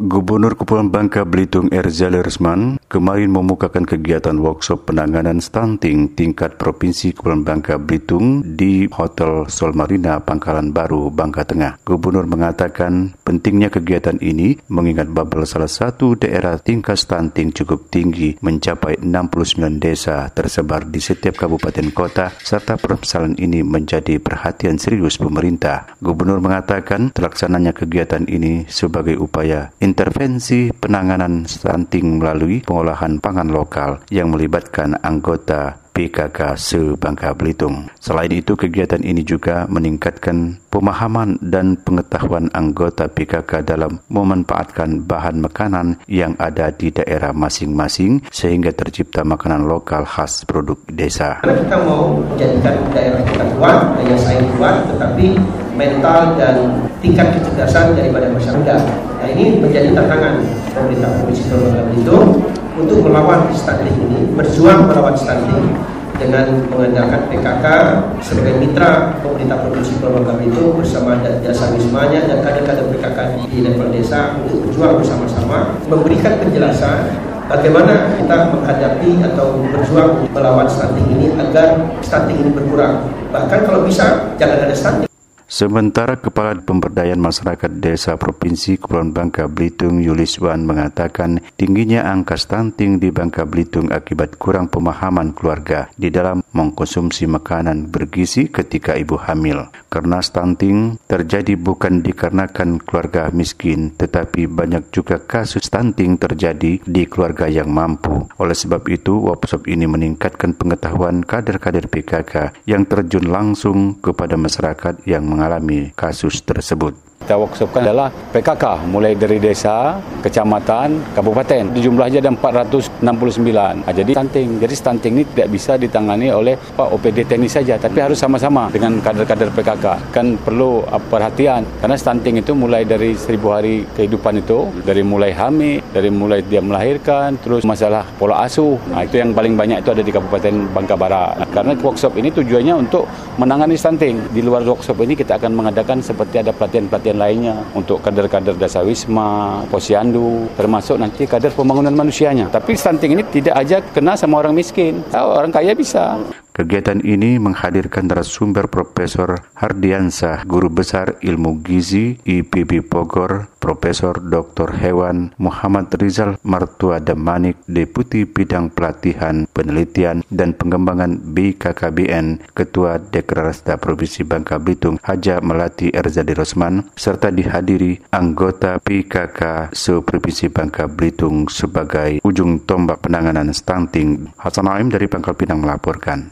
Gubernur Kepulauan Bangka Belitung Erzal Resman kemarin memukakan kegiatan workshop penanganan stunting tingkat Provinsi Kepulauan Bangka Belitung di Hotel Solmarina Pangkalan Baru, Bangka Tengah. Gubernur mengatakan pentingnya kegiatan ini mengingat Babel salah satu daerah tingkat stunting cukup tinggi mencapai 69 desa tersebar di setiap kabupaten kota serta permasalahan ini menjadi perhatian serius pemerintah. Gubernur mengatakan terlaksananya kegiatan ini sebagai upaya intervensi penanganan stunting melalui pengolahan pangan lokal yang melibatkan anggota PKK se-Bangka Belitung. Selain itu, kegiatan ini juga meningkatkan pemahaman dan pengetahuan anggota PKK dalam memanfaatkan bahan makanan yang ada di daerah masing-masing sehingga tercipta makanan lokal khas produk desa. Karena kita mau menjadikan daerah kita kuat, daya saing kuat, tetapi mental dan tingkat kecerdasan daripada masyarakat. Nah ini menjadi tantangan pemerintah Provinsi Bangka Belitung untuk melawan stunting ini, berjuang melawan stunting mengandalkan PKK sebagai mitra pemerintah Provinsi Pulau Belitung bersama jasa wismanya dan kader-kader PKK di level desa untuk berjuang bersama-sama memberikan penjelasan bagaimana kita menghadapi atau berjuang melawan stunting ini agar stunting ini berkurang. Bahkan kalau bisa jangan ada stunting. Sementara Kepala Pemberdayaan Masyarakat Desa Provinsi Kepulauan Bangka Belitung Yulis Wan mengatakan tingginya angka stunting di Bangka Belitung akibat kurang pemahaman keluarga di dalam mengkonsumsi makanan bergizi ketika ibu hamil. Karena stunting terjadi bukan dikarenakan keluarga miskin, tetapi banyak juga kasus stunting terjadi di keluarga yang mampu. Oleh sebab itu, workshop ini meningkatkan pengetahuan kader-kader PKK yang terjun langsung kepada masyarakat yang mengalami kasus tersebut kita workshopkan adalah PKK mulai dari desa, kecamatan, kabupaten. Jumlahnya ada 469. Nah, jadi stunting. Jadi stunting ini tidak bisa ditangani oleh Pak OPD teknis saja, tapi harus sama-sama dengan kader-kader PKK. Kan perlu perhatian karena stunting itu mulai dari seribu hari kehidupan itu, dari mulai hamil, dari mulai dia melahirkan, terus masalah pola asuh. Nah, itu yang paling banyak itu ada di Kabupaten Bangka Barat. Nah, karena workshop ini tujuannya untuk menangani stunting. Di luar workshop ini kita akan mengadakan seperti ada pelatihan-pelatihan pelatihan lainnya untuk kader-kader Dasa Wisma, Posyandu, termasuk nanti kader pembangunan manusianya. Tapi stunting ini tidak aja kena sama orang miskin, orang kaya bisa. Kegiatan ini menghadirkan narasumber Profesor Hardiansah, Guru Besar Ilmu Gizi IPB Bogor, Profesor Dr. Hewan Muhammad Rizal Martua Damanik, Deputi Bidang Pelatihan, Penelitian, dan Pengembangan BKKBN, Ketua Deklarasta Provinsi Bangka Belitung, Haja Melati Erzadi Rosman, serta dihadiri anggota PKK se-Provinsi Bangka Belitung sebagai ujung tombak penanganan stunting. Hasan Aim dari Pangkal Pinang melaporkan.